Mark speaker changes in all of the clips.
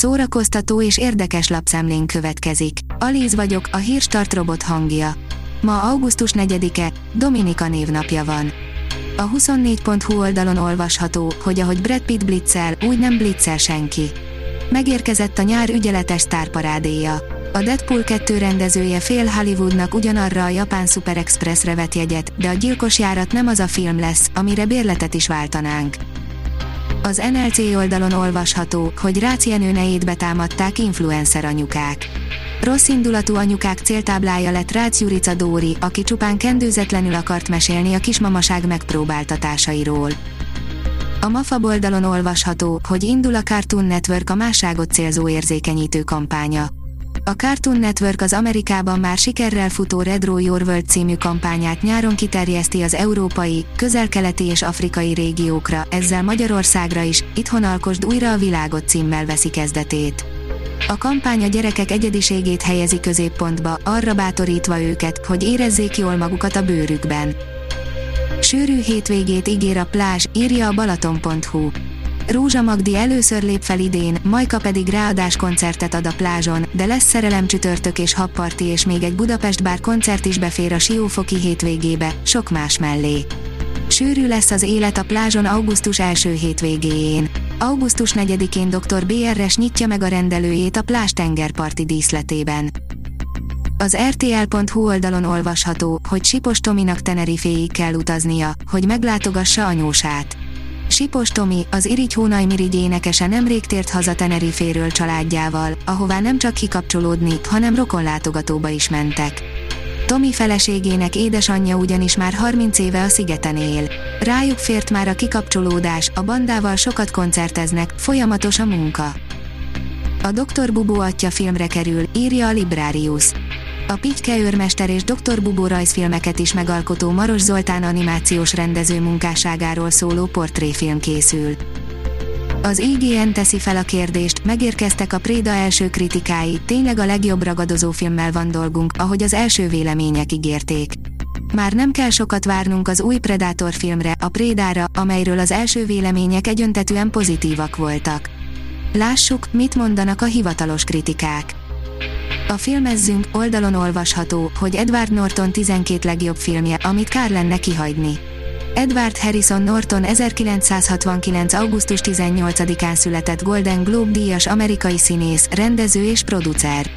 Speaker 1: szórakoztató és érdekes lapszemlén következik. Alíz vagyok, a hírstart robot hangja. Ma augusztus 4-e, Dominika névnapja van. A 24.hu oldalon olvasható, hogy ahogy Brad Pitt blitzel, úgy nem blitzel senki. Megérkezett a nyár ügyeletes sztárparádéja. A Deadpool 2 rendezője fél Hollywoodnak ugyanarra a japán Super Expressre vett jegyet, de a gyilkos járat nem az a film lesz, amire bérletet is váltanánk. Az NLC oldalon olvasható, hogy Rácz nejét betámadták influencer anyukák. Rossz indulatú anyukák céltáblája lett Rácz Jurica Dóri, aki csupán kendőzetlenül akart mesélni a kismamaság megpróbáltatásairól. A MAFA oldalon olvasható, hogy indul a Cartoon Network a másságot célzó érzékenyítő kampánya. A Cartoon Network az Amerikában már sikerrel futó Red Row Your World című kampányát nyáron kiterjeszti az európai, közel-keleti és afrikai régiókra, ezzel Magyarországra is, itthon alkosd újra a világot címmel veszi kezdetét. A kampány a gyerekek egyediségét helyezi középpontba, arra bátorítva őket, hogy érezzék jól magukat a bőrükben. Sűrű hétvégét ígér a plázs, írja a balaton.hu. Rózsa Magdi először lép fel idén, Majka pedig ráadás koncertet ad a plázson, de lesz szerelem csütörtök és habparti és még egy Budapest bár koncert is befér a Siófoki hétvégébe, sok más mellé. Sűrű lesz az élet a plázson augusztus első hétvégéjén. Augusztus 4-én dr. BRS nyitja meg a rendelőjét a plázs tengerparti díszletében. Az RTL.hu oldalon olvasható, hogy Sipos Tominak Teneriféig kell utaznia, hogy meglátogassa anyósát. Sipos Tomi, az Irigy Hónaj Mirigy énekese nemrég tért haza Teneriféről családjával, ahová nem csak kikapcsolódni, hanem rokonlátogatóba is mentek. Tomi feleségének édesanyja ugyanis már 30 éve a szigeten él. Rájuk fért már a kikapcsolódás, a bandával sokat koncerteznek, folyamatos a munka. A Dr. Bubó atya filmre kerül, írja a Librarius. A Pityke őrmester és Dr. Bubó rajzfilmeket is megalkotó Maros Zoltán animációs rendező munkásságáról szóló portréfilm készül. Az IGN teszi fel a kérdést, megérkeztek a Préda első kritikái, tényleg a legjobb ragadozó filmmel van dolgunk, ahogy az első vélemények ígérték. Már nem kell sokat várnunk az új Predator filmre, a Prédára, amelyről az első vélemények egyöntetűen pozitívak voltak. Lássuk, mit mondanak a hivatalos kritikák. A filmezzünk oldalon olvasható, hogy Edward Norton 12 legjobb filmje, amit kár lenne kihagyni. Edward Harrison Norton 1969. augusztus 18-án született Golden Globe díjas amerikai színész, rendező és producer.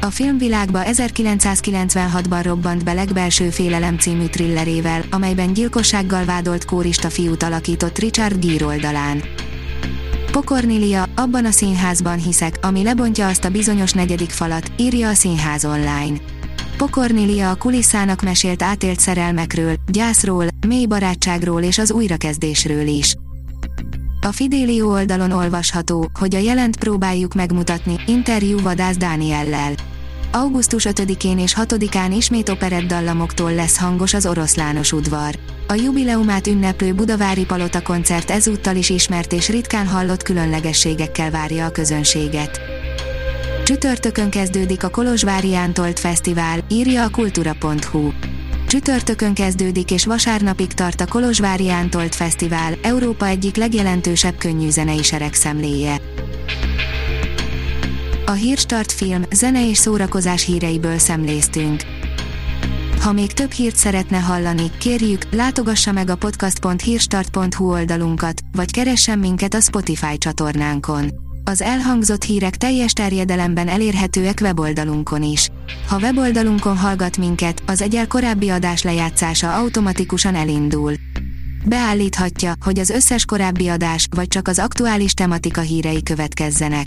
Speaker 1: A filmvilágba 1996-ban robbant be legbelső félelem című thrillerével, amelyben gyilkossággal vádolt kórista fiút alakított Richard Gere oldalán. Pokornilia, abban a színházban hiszek, ami lebontja azt a bizonyos negyedik falat, írja a Színház online. Pokornilia a kulisszának mesélt átélt szerelmekről, gyászról, mély barátságról és az újrakezdésről is. A Fidelio oldalon olvasható, hogy a jelent próbáljuk megmutatni, interjú vadász Dániellel. Augusztus 5-én és 6-án ismét operett dallamoktól lesz hangos az oroszlános udvar. A jubileumát ünneplő Budavári Palota koncert ezúttal is ismert és ritkán hallott különlegességekkel várja a közönséget. Csütörtökön kezdődik a Kolozsvári Ántolt Fesztivál, írja a kultura.hu. Csütörtökön kezdődik és vasárnapig tart a Kolozsvári Ántolt Fesztivál, Európa egyik legjelentősebb könnyűzenei seregszemléje. A Hírstart film, zene és szórakozás híreiből szemléztünk. Ha még több hírt szeretne hallani, kérjük, látogassa meg a podcast.hírstart.hu oldalunkat, vagy keressen minket a Spotify csatornánkon. Az elhangzott hírek teljes terjedelemben elérhetőek weboldalunkon is. Ha weboldalunkon hallgat minket, az egyel korábbi adás lejátszása automatikusan elindul. Beállíthatja, hogy az összes korábbi adás, vagy csak az aktuális tematika hírei következzenek.